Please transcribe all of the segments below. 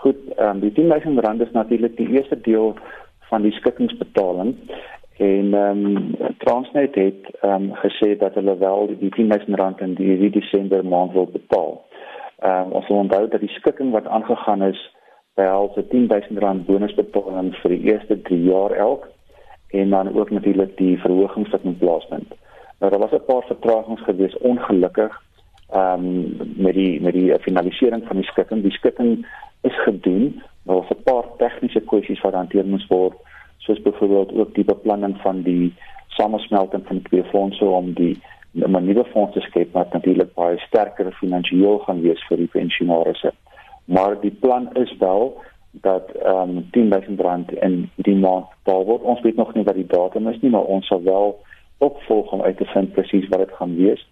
Goed, ehm um, die 10000 rand is natuurlik die eerste deel van die skikkingsbetaling en ehm um, Transnet het ehm um, gesê dat hulle wel die 10000 rand in die, Desember maand wil betaal. Ehm um, ons onthou dat die skikking wat aangegaan is behels 'n 10000 rand bonusbetaling vir die eerste 3 jaar elk en dan ook natuurlik die verhogings wat in plaas vind. Nou daar was 'n paar vertragings gewees ongelukkig ehm um, met die met die finalisering van die skikking. Die skikking is gedoen, maar was 'n paar tegniese kwessies wat hanteer moes word soos byvoorbeeld ook die beplanning van die samesmelting van twee fondse om die 'n nuwe fonds te skep wat natuurlik baie sterker finansiëel gaan wees vir die pensionaarsse. Maar die plan is wel dat ehm um, 10000 rand in die maand betaal word. Ons weet nog nie wat die datum is nie, maar ons sal wel opvolg om uit te vind presies wat dit gaan wees.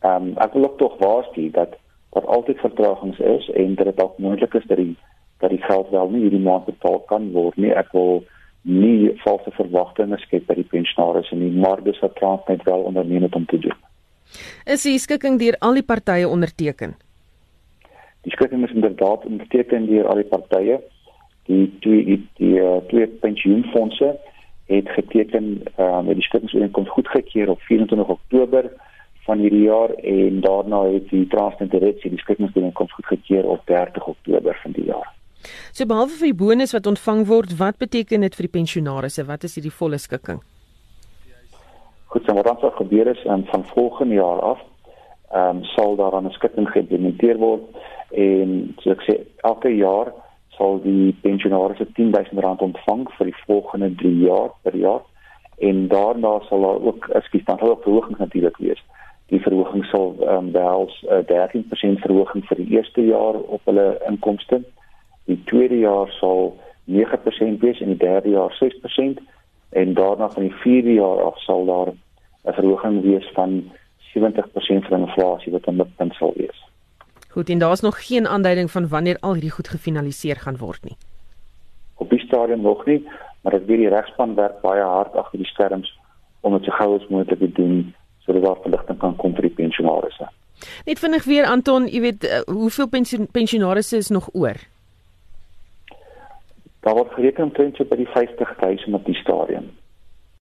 Ehm um, ek wil ook tog waarsku dat dat altyd vertragings is en dat dit dalk moontlik is dat die dat die geld wel nie hierdie maand betaal kan word nie. Ek wil nie valse verwagtinge skep by die pensionaars nie, maar dis wat Transnet wel onderneem het om te doen. Is die skikking deur al die partye onderteken? Die skikking is inderdaad onderteken deur al die partye. Die twee die, die uh, twee pensioenfonde het geteken uh, met die skikkingsooreenkoms goedgekeur op 24 Oktober van hierdie jaar en daarna het die Transnet direksie die skikkingsooreenkoms goedgekeur op 30 Oktober van die jaar. So behalwe vir die bonus wat ontvang word, wat beteken dit vir die pensionaarsse? Wat is hierdie volle skikking? Goed, so wat dan gebeur is um, van volgende jaar af, ehm um, sal daar 'n skikking geïmplementeer word en so ek sê elke jaar sal die pensionaarsse 10000 rand ontvang vir die volgende 3 jaar per jaar en daarna sal daar ook ekskuus dan sal ook verhogings natuurlik wees. Die verhoging sal ehm um, behels 'n uh, 13% verhoging vir die eerste jaar op hulle inkomste Die tweede jaar sal 9% wees en die derde jaar 6% en daarna van die vierde jaar af sal daar 'n verhoging wees van 70% vir inflasie wat dan punt sal wees. Goed, en daar's nog geen aanduiding van wanneer al hierdie goed gefinaliseer gaan word nie. Op die stadium nog nie, maar ek weet die regspan werk baie hard agter die skerms om dit so gou as moontlik te doen sodat daar verligting kan kom vir die pensionaarsse. Net vinnig weer Anton, jy weet uh, hoeveel pensionaarsse is nog oor? Daar word gereken omtrent so by die 50000 op die stadium.